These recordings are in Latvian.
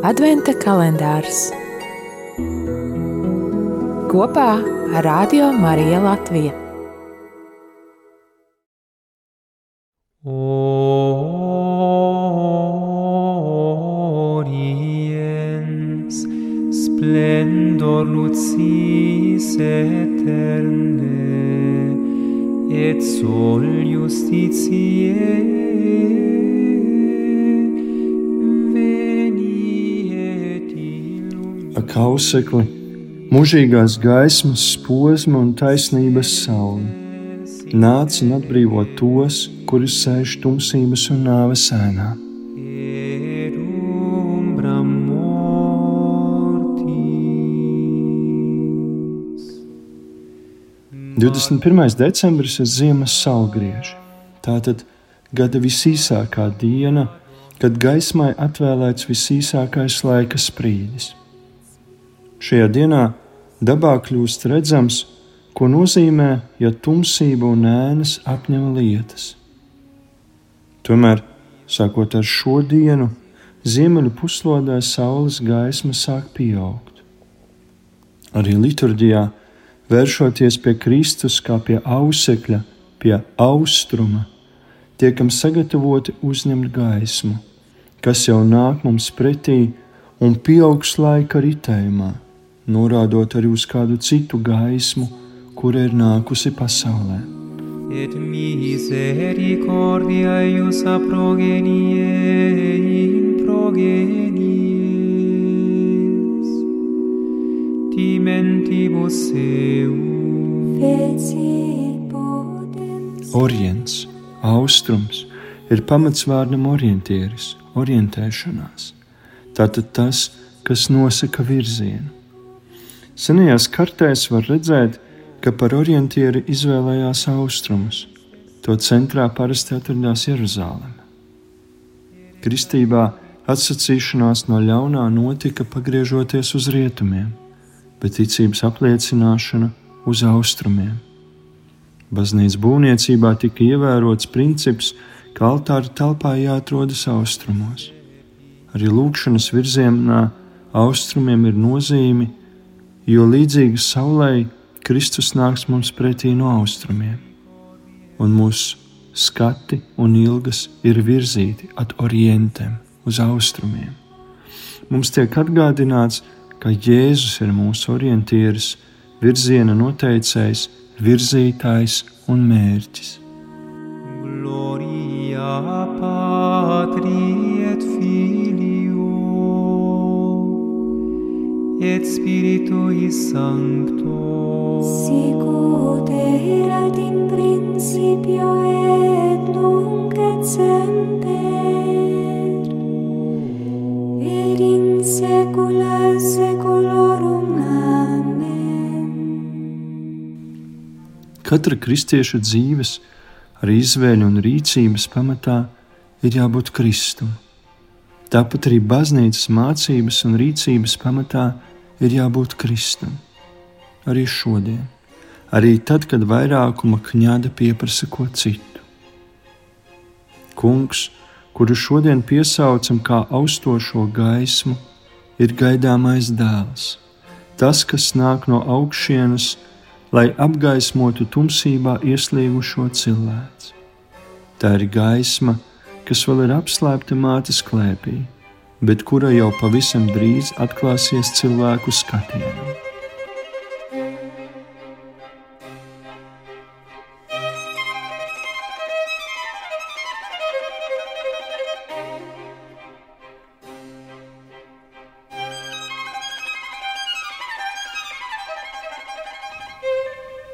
Adventa kalendārs kopā ar Radio Mariju Latviju. Oriens splendor lucis eterne et sol justitiae illum Ak, ausekli, mūžīgās gaismas posma un taisnības saule. Nāc un atbrīvo tos, kuri sēž tumsības un nāves ēnā. mortis 21. decembris ir ziemas saulgrieži. Tātad gada visīsākā diena, kad gaismai atvēlēts visīsākais laika sprīdis. Šajā dienā dabā kļūst redzams, ko nozīmē, ja tumsība un ēnas apņem lietas. Tomēr, sākot ar šo dienu, ziemeļu puslodē saules gaisma sāk pieaugt. Arī liturģijā, vēršoties pie Kristus kā pie ausekļa, pie austruma, tiekam sagatavoti uzņemt gaismu, kas jau nāk mums pretī un pieaugs laika ritējumā, norādot arī uz kādu citu gaismu, kura ir nākusi pasaulē. et misericordia eius a progenie in progenies timentibus eum Orients, austrums, ir pamats vārdam orientieris, orientēšanās. Tātad tas, kas nosaka virzienu. Senajās kartēs var redzēt, ka par orientieri izvēlējās austrumus. To centrā parasti atradās Jeruzaleme. Kristībā atsacīšanās no ļaunā notika pagriežoties uz rietumiem, bet ticības apliecināšana uz austrumiem. Baznīcas būvniecībā tika ievērots princips, ka altāra telpā jāatrodas austrumos. Arī lūkšanas virzienā austrumiem ir nozīme, jo līdzīgi saulē Kristus nāks mums pretī no austrumiem, un mūsu skati un ilgas ir virzīti ad orientem, uz austrumiem. Mums tiek atgādināts, ka Jēzus ir mūsu orientieris, virziena noteicējs, virzītājs un mērķis. gloria patri et spiritui sancto. Sicut erat in principio et nunc et semper. Et in saecula saeculorum Amen. Katra kristieša dzīves, arī izvēļu un rīcības pamatā ir jābūt Kristum. Tāpat arī baznīcas mācības un rīcības pamatā ir jābūt Kristum. Arī šodien, arī tad, kad vairākuma kņada pieprasa ko citu. Kungs, kuru šodien piesaucam kā austošo gaismu, ir gaidāmais dēls, tas, kas nāk no augšienes, lai apgaismotu tumsībā ieslīgušo cilvēku. Tā ir gaisma, kas vēl ir apslēpta mātes klēpī, bet kura jau pavisam drīz atklāsies cilvēku skatienam.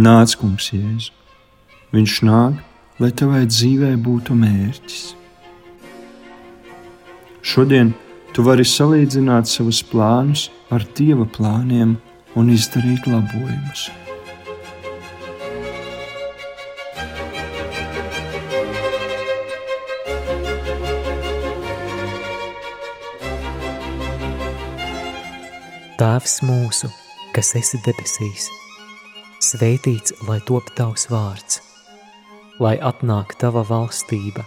Nāc, kungs, Jēzu. Viņš nāk, lai tavai dzīvē būtu mērķis. Šodien tu vari salīdzināt savus plānus ar Dieva plāniem un izdarīt labojumus. Tēvs mūsu, kas esi debesīs, svētīts lai top tavs vārds, lai atnāk tava valstība,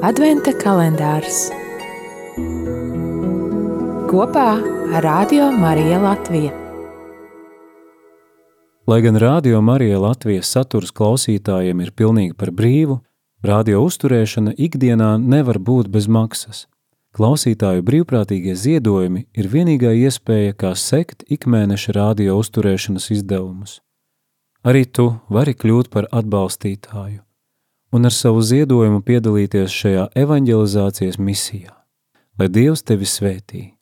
Adventa kalendārs kopā ar Radio Mariju Latviju. Lai gan Radio Marija Latvijas saturs klausītājiem ir pilnīgi par brīvu, radio uzturēšana ikdienā nevar būt bez maksas. Klausītāju brīvprātīgie ziedojumi ir vienīgā iespēja, kā sekt ikmēneša radio uzturēšanas izdevumus. Arī tu vari kļūt par atbalstītāju un ar savu ziedojumu piedalīties šajā evanģelizācijas misijā. Lai Dievs tevi svētī!